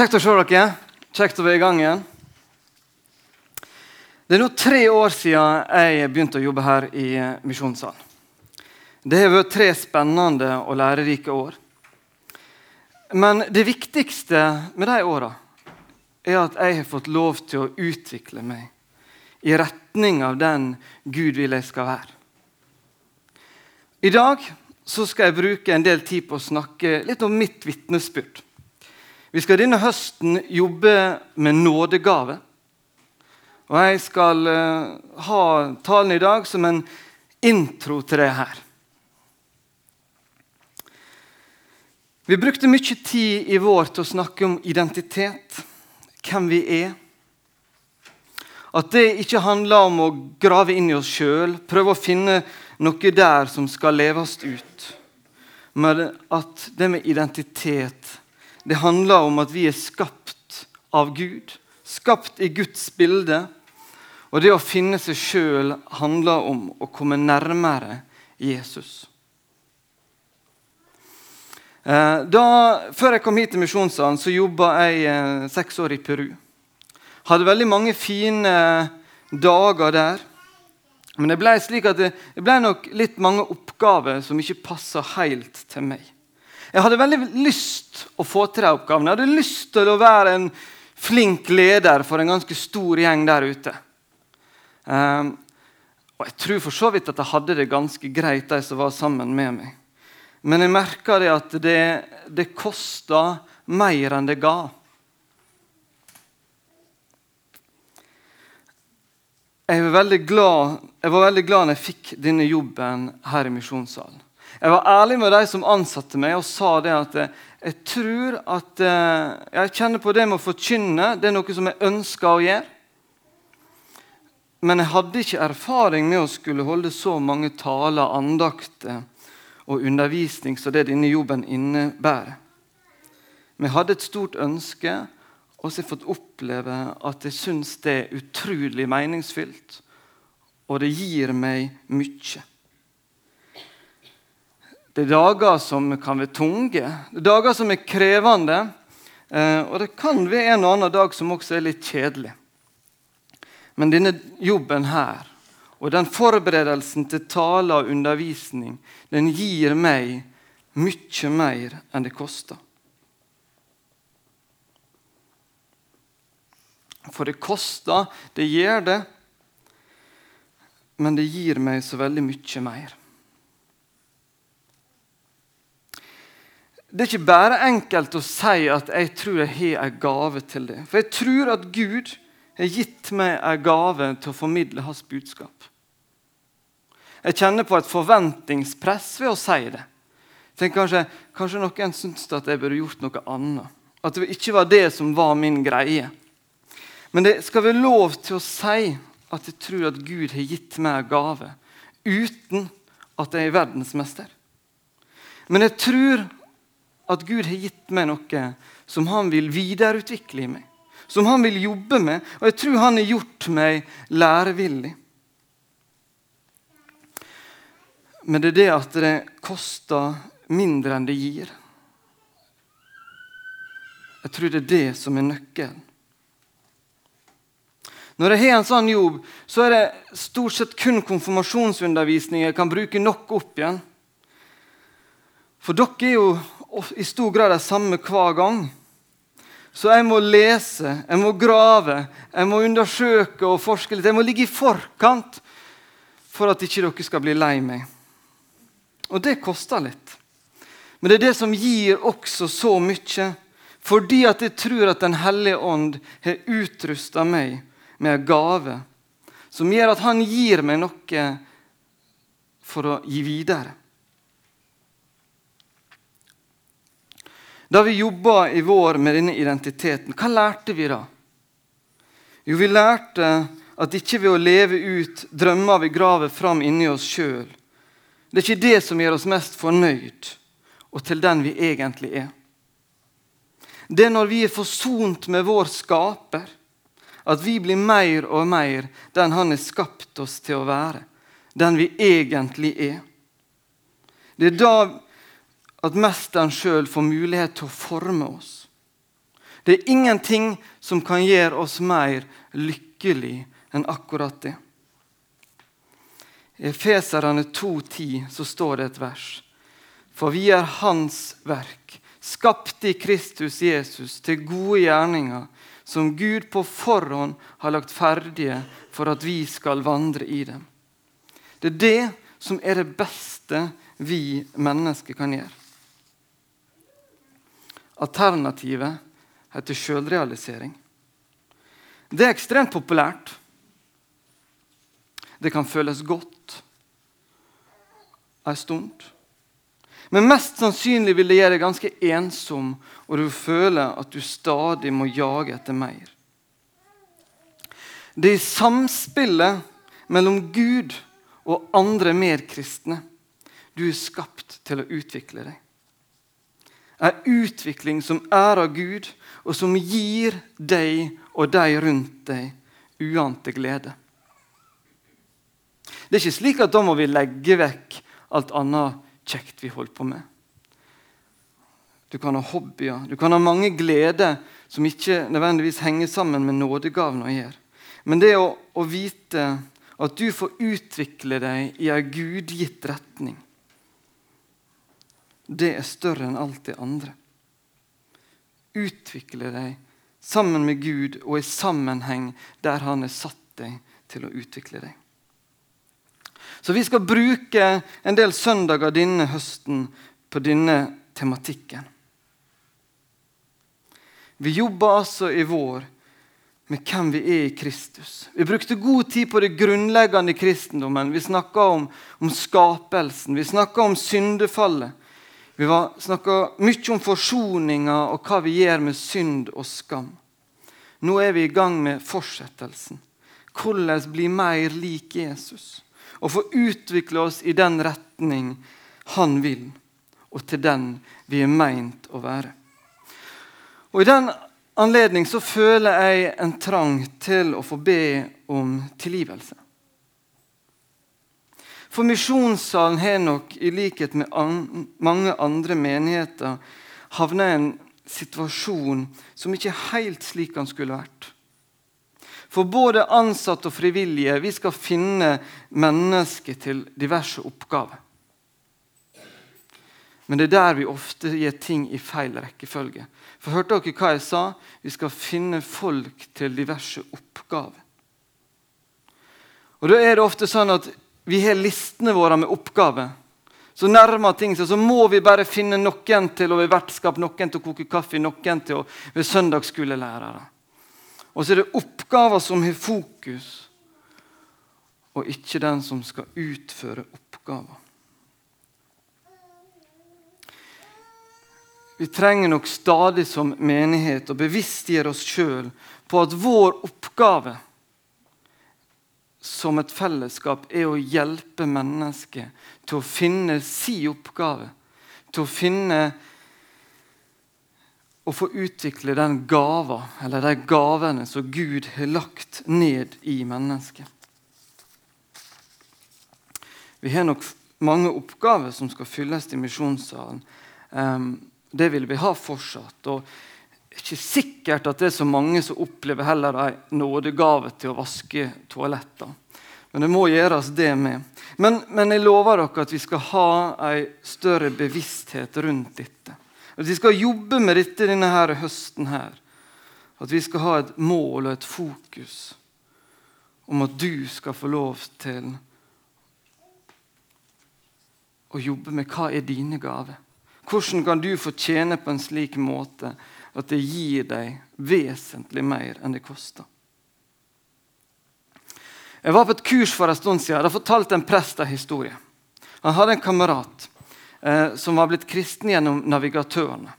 Kjekt å se dere. Kjekt å være i gang igjen. Det er nå tre år siden jeg begynte å jobbe her i Misjonssalen. Det har vært tre spennende og lærerike år. Men det viktigste med de åra er at jeg har fått lov til å utvikle meg i retning av den Gud vil jeg skal være. I dag skal jeg bruke en del tid på å snakke litt om mitt vitnesbyrd. Vi skal denne høsten jobbe med nådegave. Og jeg skal uh, ha talen i dag som en intro til det her. Vi brukte mye tid i vår til å snakke om identitet, hvem vi er. At det ikke handler om å grave inn i oss sjøl, prøve å finne noe der som skal leves ut. Men at det med identitet det handler om at vi er skapt av Gud, skapt i Guds bilde. Og det å finne seg sjøl handler om å komme nærmere Jesus. Eh, da, før jeg kom hit til Misjonssalen, så jobba jeg eh, seks år i Peru. Hadde veldig mange fine dager der. Men det ble slik at det, det ble nok litt mange oppgaver som ikke passa helt til meg. Jeg hadde veldig lyst å få til de oppgavene. Jeg hadde lyst til å være en flink leder for en ganske stor gjeng der ute. Um, og Jeg tror for så vidt at jeg hadde det ganske greit, de som var sammen med meg. Men jeg merka at det, det kosta mer enn det ga. Jeg var, veldig glad, jeg var veldig glad når jeg fikk denne jobben her i Misjonssalen. Jeg var ærlig med de som ansatte meg, og sa det at jeg tror at eh, Jeg kjenner på det med å forkynne. Det er noe som jeg ønsker å gjøre. Men jeg hadde ikke erfaring med å skulle holde så mange taler, andakter og undervisning som det denne jobben innebærer. Jeg hadde et stort ønske, og så har jeg fått oppleve at jeg syns det er utrolig meningsfylt. Og det gir meg mye. Det er dager som kan være tunge, det er dager som er krevende. Eh, og det kan være en og annen dag som også er litt kjedelig. Men denne jobben her, og den forberedelsen til tale og undervisning, den gir meg mye mer enn det koster. For det koster, det gjør det, men det gir meg så veldig mye mer. Det er ikke bare enkelt å si at jeg tror jeg har en gave til det. For jeg tror at Gud har gitt meg en gave til å formidle hans budskap. Jeg kjenner på et forventningspress ved å si det. Kanskje, kanskje, noen syns at jeg burde gjort noe annet. At det ikke var det som var min greie. Men det skal være lov til å si at jeg tror at Gud har gitt meg en gave uten at jeg er verdensmester. Men jeg tror at Gud har gitt meg noe som han vil videreutvikle i meg. Som han vil jobbe med. Og jeg tror han har gjort meg lærevillig. Men det er det at det koster mindre enn det gir. Jeg tror det er det som er nøkkelen. Når jeg har en sånn jobb, så er det stort sett kun konfirmasjonsundervisning jeg kan bruke nok opp igjen. For dere er jo i stor grad det samme hver gang. Så jeg må lese, jeg må grave, jeg må undersøke og forske litt. Jeg må ligge i forkant for at ikke dere skal bli lei meg. Og det koster litt. Men det er det som gir også så mye. Fordi at jeg tror at Den hellige ånd har utrusta meg med en gave som gjør at han gir meg noe for å gi videre. Da vi jobba i vår med denne identiteten, hva lærte vi da? Jo, vi lærte at ikke ved å leve ut drømmer vi graver fram inni oss sjøl. Det er ikke det som gjør oss mest fornøyd og til den vi egentlig er. Det er når vi er forsont med vår skaper, at vi blir mer og mer den han har skapt oss til å være. Den vi egentlig er. Det er da at mesteren sjøl får mulighet til å forme oss. Det er ingenting som kan gjøre oss mer lykkelig enn akkurat det. I Efeserane 2,10 så står det et vers. For vi er Hans verk, skapt i Kristus Jesus til gode gjerninger, som Gud på forhånd har lagt ferdige for at vi skal vandre i dem. Det er det som er det beste vi mennesker kan gjøre. Alternativet heter sjølrealisering. Det er ekstremt populært. Det kan føles godt ei stund. Men mest sannsynlig vil det gjøre deg ganske ensom, og du føler at du stadig må jage etter mer. Det er samspillet mellom Gud og andre mer kristne du er skapt til å utvikle deg. En utvikling som ærer Gud, og som gir deg og de rundt deg uante glede. Det er ikke slik at da må vi legge vekk alt annet kjekt vi holder på med. Du kan ha hobbyer, du kan ha mange gleder som ikke nødvendigvis henger sammen med nådegaven å gjøre. Men det å, å vite at du får utvikle deg i en gudgitt retning det er større enn alt det andre. Utvikle deg sammen med Gud og i sammenheng der Han har satt deg til å utvikle deg. Så vi skal bruke en del søndager denne høsten på denne tematikken. Vi jobber altså i vår med hvem vi er i Kristus. Vi brukte god tid på det grunnleggende i kristendommen. Vi snakka om, om skapelsen, vi snakka om syndefallet. Vi snakka mye om forsoninga og hva vi gjør med synd og skam. Nå er vi i gang med fortsettelsen. Hvordan bli mer lik Jesus. Og få utvikle oss i den retning han vil, og til den vi er meint å være. Og I den anledning så føler jeg en trang til å få be om tilgivelse. For misjonssalen har nok, i likhet med an mange andre menigheter, havna i en situasjon som ikke er helt slik han skulle vært. For både ansatte og frivillige vi skal finne mennesker til diverse oppgaver. Men det er der vi ofte gir ting i feil rekkefølge. For Hørte dere hva jeg sa? Vi skal finne folk til diverse oppgaver. Og Da er det ofte sånn at vi har listene våre med oppgaver. Så nærmer ting seg, så må vi bare finne noen til å være vertskap, noen til å koke kaffe, noen til å være søndagsskolelærere. Og så er det oppgaver som har fokus, og ikke den som skal utføre oppgaver. Vi trenger nok stadig som menighet å bevisstgjøre oss sjøl på at vår oppgave som et fellesskap er å hjelpe mennesket til å finne si oppgave. Til å finne og få utvikle den gava, eller de gavene som Gud har lagt ned i mennesket. Vi har nok mange oppgaver som skal fylles i misjonssalen. Ehm, det vil vi ha fortsatt. og ikke sikkert at det er så mange som opplever heller en nådegave til å vaske toaletter. Men det må gjøres, det med. Men, men jeg lover dere at vi skal ha en større bevissthet rundt dette. At vi skal jobbe med dette denne her høsten. her. At vi skal ha et mål og et fokus om at du skal få lov til å jobbe med hva er dine gaver. Hvordan kan du få tjene på en slik måte at det gir deg vesentlig mer enn det koster. Jeg var på et kurs for en stund siden. Da fortalte en prest en historie. Han hadde en kamerat eh, som var blitt kristen gjennom Navigatørene.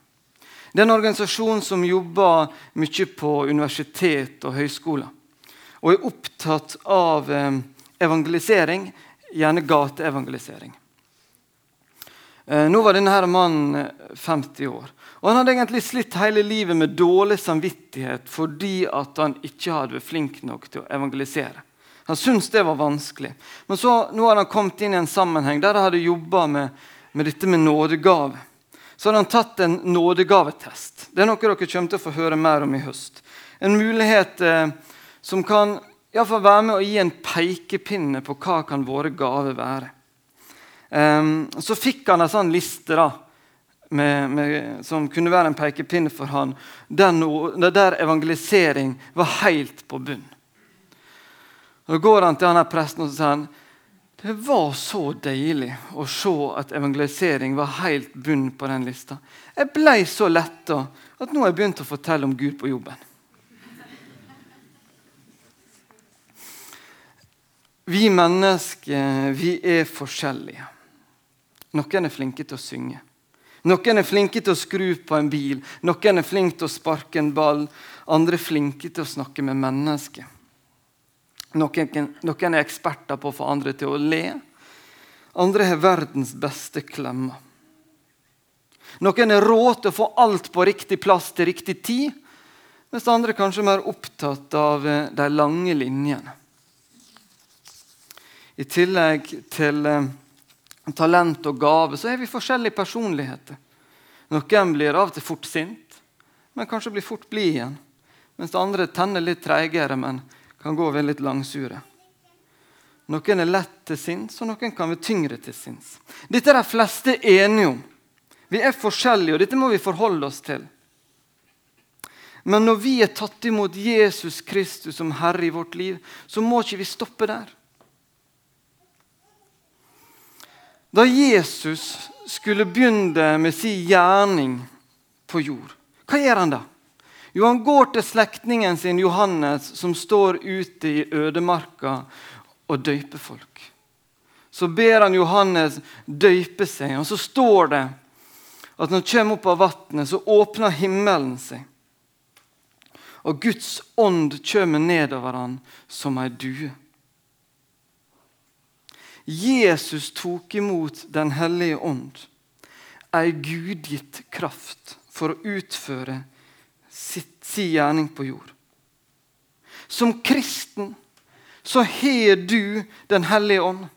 Det er en organisasjon som jobber mye på universitet og høyskoler. Og er opptatt av eh, evangelisering, gjerne gateevangelisering. Eh, nå var denne her mannen 50 eh, år. Og Han hadde egentlig slitt hele livet med dårlig samvittighet fordi han ikke hadde vært flink nok til å evangelisere. Han syntes det var vanskelig. Men så, nå hadde han kommet inn i en sammenheng der han hadde jobba med, med, dette med nådegave. så hadde han tatt en nådegavetest. Det er noe dere kommer til å få høre mer om i høst. En mulighet eh, som kan i fall være med å gi en pekepinne på hva kan våre gaver være. Um, så fikk han en sånn liste da, med, med, som kunne være en pekepinn for han, der, der evangelisering var helt på bunn. Da går han til han presten og sier han, det var så deilig å se at evangelisering var helt bunn på den lista. Jeg ble så letta at nå har jeg begynt å fortelle om Gud på jobben. Vi mennesker vi er forskjellige. Noen er flinke til å synge. Noen er flinke til å skru på en bil. Noen er flinke til å sparke en ball. Andre er flinke til å snakke med mennesker. Noen, noen er eksperter på å få andre til å le. Andre har verdens beste klemmer. Noen er rå til å få alt på riktig plass til riktig tid, mens andre er kanskje mer opptatt av eh, de lange linjene. I tillegg til eh, talent og gave så har vi forskjellige personligheter. Noen blir av og til fort sint, men kanskje blir fort blid igjen. Mens andre tenner litt treigere, men kan gå ved litt langsure. Noen er lett til sinns, og noen kan være tyngre til sinns. Dette er de fleste enige om. Vi er forskjellige, og dette må vi forholde oss til. Men når vi er tatt imot Jesus Kristus som Herre i vårt liv, så må ikke vi stoppe der. Da Jesus skulle begynne med sin gjerning på jord, hva gjør han da? Jo, han går til slektningen sin Johannes, som står ute i ødemarka og døyper folk. Så ber han Johannes døype seg, og så står det at når han kommer opp av vannet, så åpner himmelen seg. Og Guds ånd kommer nedover han som ei due. Jesus tok imot Den hellige ånd, ei gudgitt kraft for å utføre sitt, sin gjerning på jord. Som kristen så har du Den hellige ånd.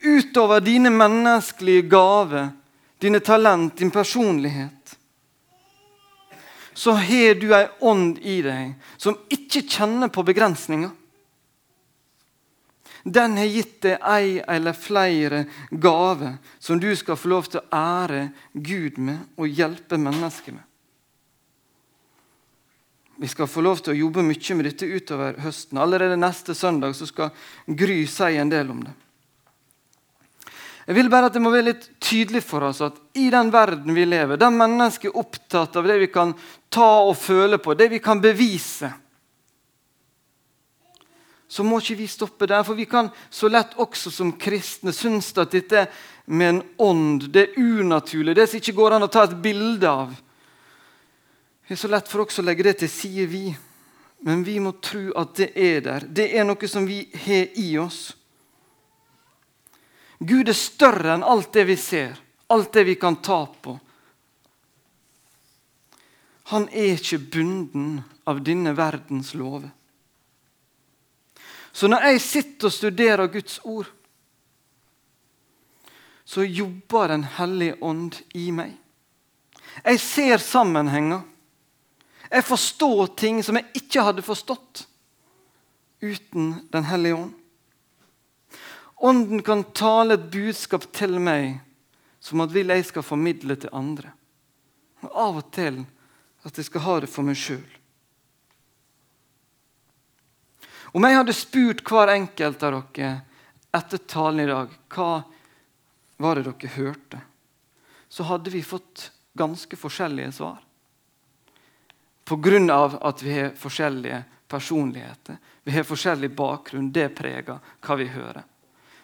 Utover dine menneskelige gaver, dine talent, din personlighet, så har du ei ånd i deg som ikke kjenner på begrensninger. Den har gitt deg ei eller flere gaver som du skal få lov til å ære Gud med og hjelpe mennesker med. Vi skal få lov til å jobbe mye med dette utover høsten. Allerede neste søndag skal Gry si en del om det. Jeg vil bare at Det må være litt tydelig for oss at i den verden vi lever, der mennesker er opptatt av det vi kan ta og føle på, det vi kan bevise, så må ikke vi stoppe der. For vi kan så lett også som kristne synes at dette med en ånd det er unaturlig, det som ikke går an å ta et bilde av. Det er så lett for oss å legge det til side, vi. Men vi må tro at det er der. Det er noe som vi har i oss. Gud er større enn alt det vi ser, alt det vi kan ta på. Han er ikke bunden av denne verdens lover. Så når jeg sitter og studerer Guds ord, så jobber Den hellige ånd i meg. Jeg ser sammenhenger. Jeg forstår ting som jeg ikke hadde forstått uten Den hellige ånd. Ånden kan tale et budskap til meg som at vil jeg skal formidle til andre. Og av og til at jeg skal ha det for meg sjøl. Om jeg hadde spurt hver enkelt av dere etter talen i dag hva var det dere hørte, så hadde vi fått ganske forskjellige svar pga. at vi har forskjellige personligheter. Vi har forskjellig bakgrunn. Det preger hva vi hører.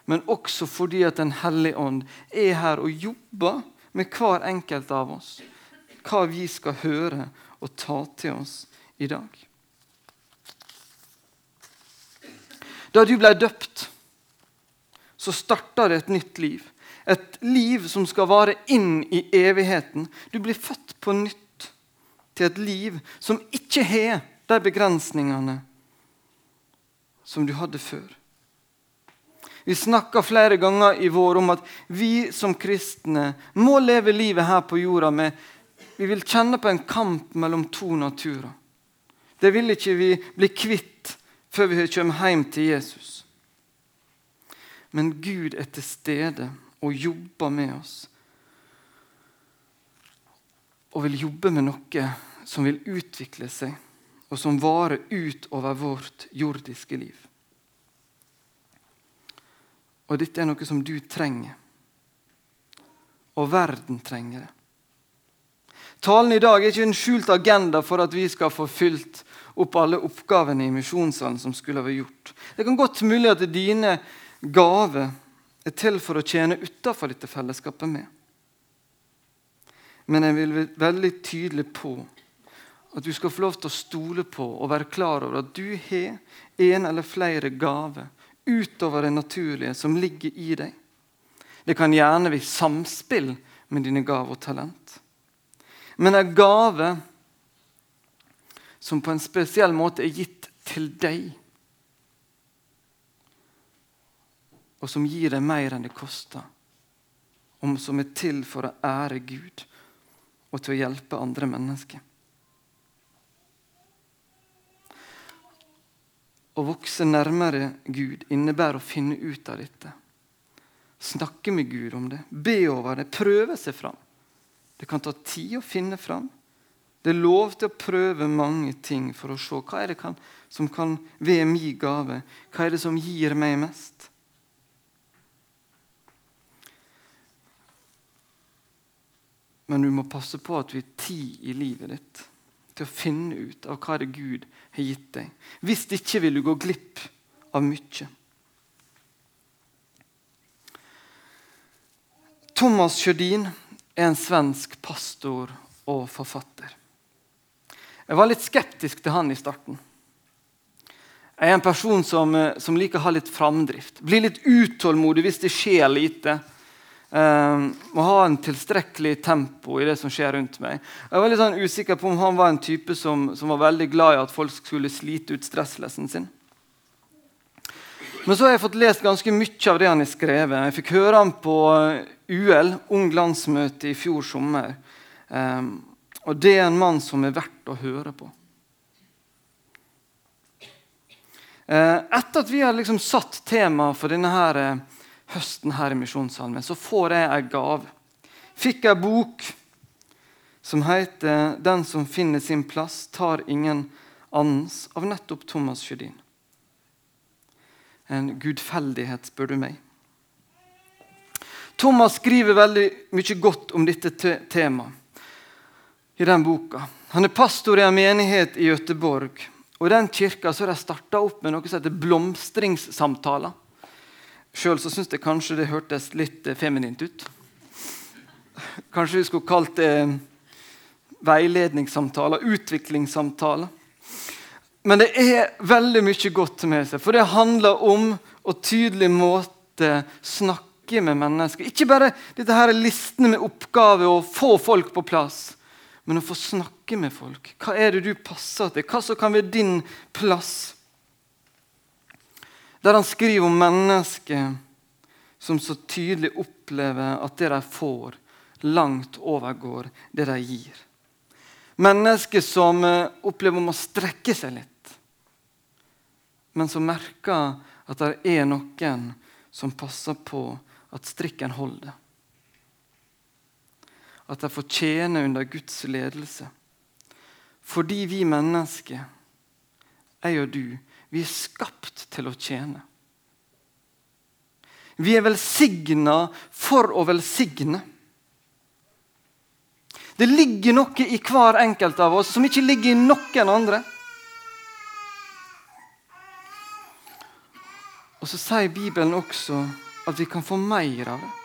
Men også fordi at Den hellige ånd er her og jobber med hver enkelt av oss. Hva vi skal høre og ta til oss i dag. Da du ble døpt, så starta det et nytt liv. Et liv som skal vare inn i evigheten. Du blir født på nytt til et liv som ikke har de begrensningene som du hadde før. Vi snakka flere ganger i vår om at vi som kristne må leve livet her på jorda med Vi vil kjenne på en kamp mellom to naturer. Det vil ikke vi bli kvitt før vi kommer hjem til Jesus. Men Gud er til stede og jobber med oss. Og vil jobbe med noe som vil utvikle seg, og som varer utover vårt jordiske liv. Og dette er noe som du trenger. Og verden trenger det. Talen i dag er ikke en skjult agenda for at vi skal få fylt opp alle oppgavene i misjonssalen som skulle vært gjort. Det kan godt mulig at dine gaver er til for å tjene utafor dette fellesskapet med. Men jeg vil være veldig tydelig på at du skal få lov til å stole på og være klar over at du har en eller flere gaver utover det naturlige som ligger i deg. Det kan gjerne være samspill med dine gaver og talent. Men en gave som på en spesiell måte er gitt til deg, og som gir deg mer enn det koster, og som er til for å ære Gud og til å hjelpe andre mennesker. Å vokse nærmere Gud innebærer å finne ut av dette. Snakke med Gud om det, be over det, prøve seg fram. Det kan ta tid å finne fram. Det er lov til å prøve mange ting for å se hva er det kan, som kan være min gave. Hva er det som gir meg mest? Men du må passe på at du har tid i livet ditt til å finne ut av hva det Gud har gitt deg. Hvis ikke vil du gå glipp av mye. Thomas Sjødin er en svensk pastor og forfatter. Jeg var litt skeptisk til han i starten. Jeg er en person som, som liker å ha litt framdrift. Blir litt utålmodig hvis det skjer lite. Um, ha en tilstrekkelig tempo i det som skjer rundt meg. Jeg var litt sånn usikker på om han var en type som, som var veldig glad i at folk skulle slite ut stresslessen sin. Men så har jeg fått lest ganske mye av det han har skrevet. Jeg fikk høre han på UL, Ung landsmøte, i fjor sommer. Um, og det er en mann som er verdt å høre på. Uh, etter at vi har liksom satt tema for denne her, uh, høsten her i Misjonssalmen, så får jeg en gave. Fikk ei bok som heter 'Den som finner sin plass, tar ingen annens', av nettopp Thomas Sjødin. En gudfeldighet, spør du meg. Thomas skriver veldig mye godt om dette temaet i den boka. Han er pastor i en menighet i Gøteborg. Og I den kirka så har de starta opp med noe som heter blomstringssamtaler. Sjøl syns jeg kanskje det hørtes litt eh, feminint ut. Kanskje vi skulle kalt det eh, veiledningssamtaler, utviklingssamtaler. Men det er veldig mye godt med seg, for det handler om å tydelig måte snakke med mennesker. Ikke bare dette her listene med oppgaver og få folk på plass, men å få snakke med folk. Hva er det du passer til? Hva som kan være din plass? der han skriver om mennesker som så tydelig opplever at det de får, langt overgår det de gir. Mennesker som eh, opplever om å strekke seg litt, men som merker at det er noen som passer på at strikken holder. At de får tjene under Guds ledelse. Fordi vi mennesker, jeg og du, vi er skapt til å tjene. Vi er velsigna for å velsigne. Det ligger noe i hver enkelt av oss som ikke ligger i noen andre. Og så sier Bibelen også at vi kan få mer av det.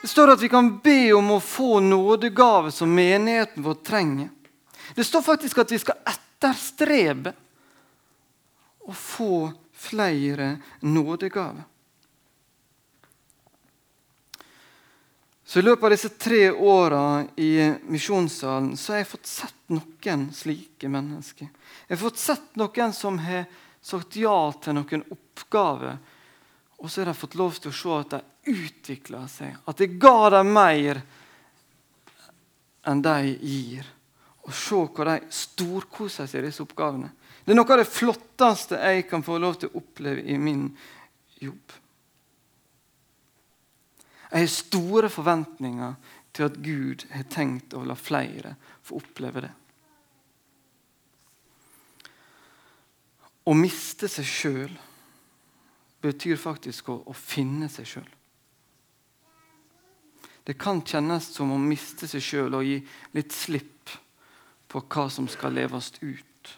Det står at vi kan be om å få nådegave som menigheten vår trenger. Det står faktisk at vi skal etterstrebe å få flere nådegaver. Så I løpet av disse tre åra i misjonssalen så har jeg fått sett noen slike mennesker. Jeg har fått sett noen som har sagt ja til noen oppgaver Og så har de fått lov til å se at de utvikler seg, at det ga dem mer enn de gir. Og se hvor de storkoser seg i disse oppgavene. Det er noe av det flotteste jeg kan få lov til å oppleve i min jobb. Jeg har store forventninger til at Gud har tenkt å la flere få oppleve det. Å miste seg sjøl betyr faktisk å, å finne seg sjøl. Det kan kjennes som å miste seg sjøl og gi litt slipp på hva som skal leves ut.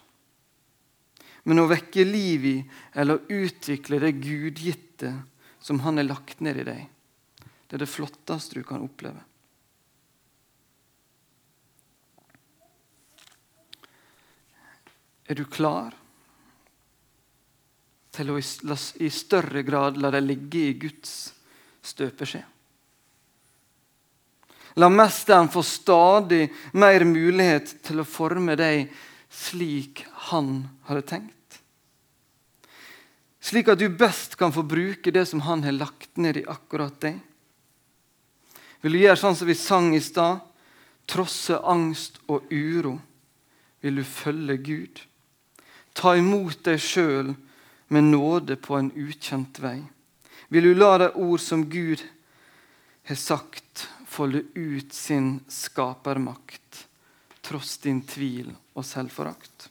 Men å vekke liv i eller utvikle det gudgitte som Han har lagt ned i deg, det er det flotteste du kan oppleve. Er du klar? Til å i større grad la deg ligge i Guds støpeskje. La mesteren få stadig mer mulighet til å forme deg slik han hadde tenkt. Slik at du best kan få bruke det som han har lagt ned i akkurat deg. Vil du gjøre sånn som vi sang i stad? Trosse angst og uro. Vil du følge Gud? Ta imot deg sjøl med nåde på en ukjent vei? Vil du la de ord som Gud har sagt, folde ut sin skapermakt, tross din tvil og selvforakt?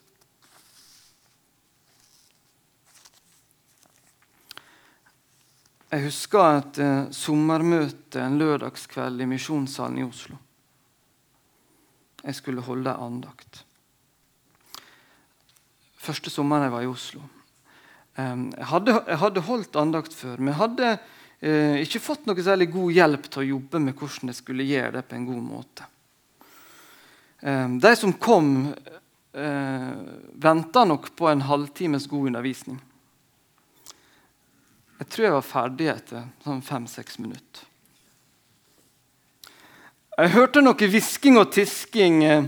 Jeg husker et uh, sommermøte en lørdagskveld i Misjonssalen i Oslo. Jeg skulle holde andakt. Første sommeren jeg var i Oslo. Jeg hadde, jeg hadde holdt andakt før, men jeg hadde eh, ikke fått noe særlig god hjelp til å jobbe med hvordan jeg skulle gjøre det på en god måte. de som kom, eh, venta nok på en halvtimes god undervisning. Jeg tror jeg var ferdig etter sånn fem-seks minutter. Jeg hørte noe hvisking og tisking eh,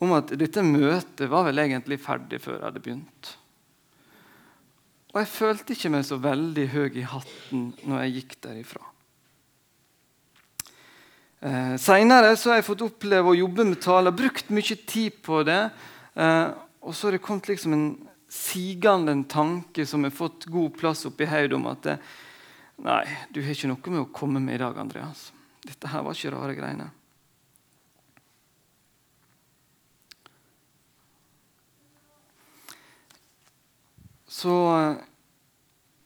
om at dette møtet var vel egentlig ferdig før jeg hadde begynt. Og jeg følte ikke meg så veldig høy i hatten når jeg gikk derifra. Eh, Seinere har jeg fått oppleve å jobbe med taler, brukt mye tid på det. Eh, og så har det kommet liksom en sigende tanke som har fått god plass oppi hodet om at det, Nei, du har ikke noe med å komme med i dag, Andreas. Dette her var ikke rare greiene. Så eh,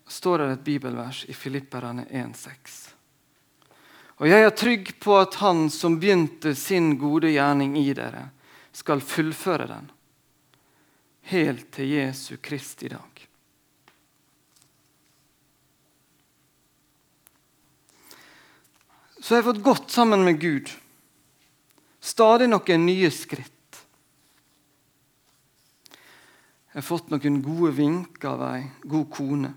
står det et bibelvers i Filipperne 1,6. Og jeg er trygg på at Han som begynte sin gode gjerning i dere, skal fullføre den, helt til Jesu Kristi dag. Så jeg har fått gått sammen med Gud. Stadig noen nye skritt. Jeg har fått noen gode vink av ei god kone.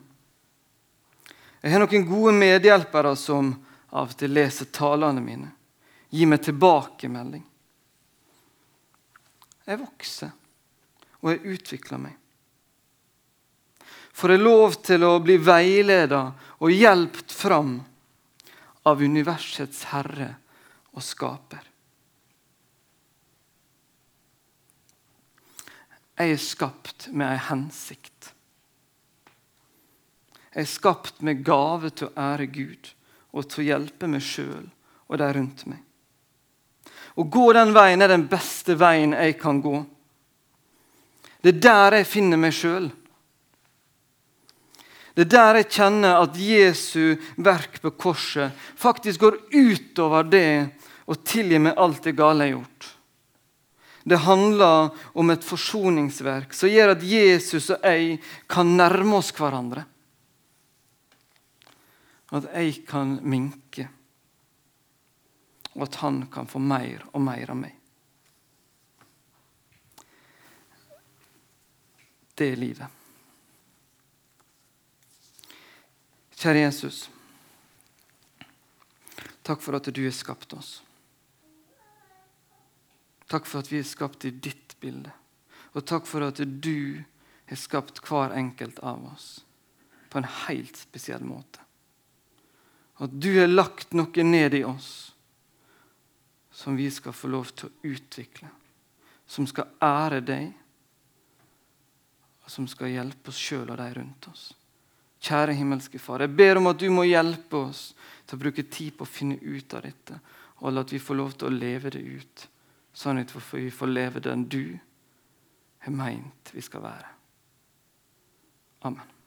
Jeg har noen gode medhjelpere som av og til leser talene mine, gir meg tilbakemelding. Jeg vokser, og jeg utvikler meg. Får jeg lov til å bli veileda og hjulpet fram av universets herre og skaper. Jeg er skapt med en hensikt. Jeg er skapt med gave til å ære Gud og til å hjelpe meg sjøl og de rundt meg. Å gå den veien er den beste veien jeg kan gå. Det er der jeg finner meg sjøl. Det er der jeg kjenner at Jesu verk på korset faktisk går utover det å tilgi meg alt det gale jeg har gjort. Det handler om et forsoningsverk som gjør at Jesus og jeg kan nærme oss hverandre. At jeg kan minke, og at han kan få mer og mer av meg. Det er livet. Kjære Jesus. Takk for at du har skapt oss. Takk for at vi er skapt i ditt bilde. Og takk for at du har skapt hver enkelt av oss på en helt spesiell måte. At du har lagt noe ned i oss som vi skal få lov til å utvikle. Som skal ære deg, og som skal hjelpe oss sjøl og de rundt oss. Kjære himmelske Far, jeg ber om at du må hjelpe oss til å bruke tid på å finne ut av dette, og at vi får lov til å leve det ut, sånn at vi får leve den du har meint vi skal være. Amen.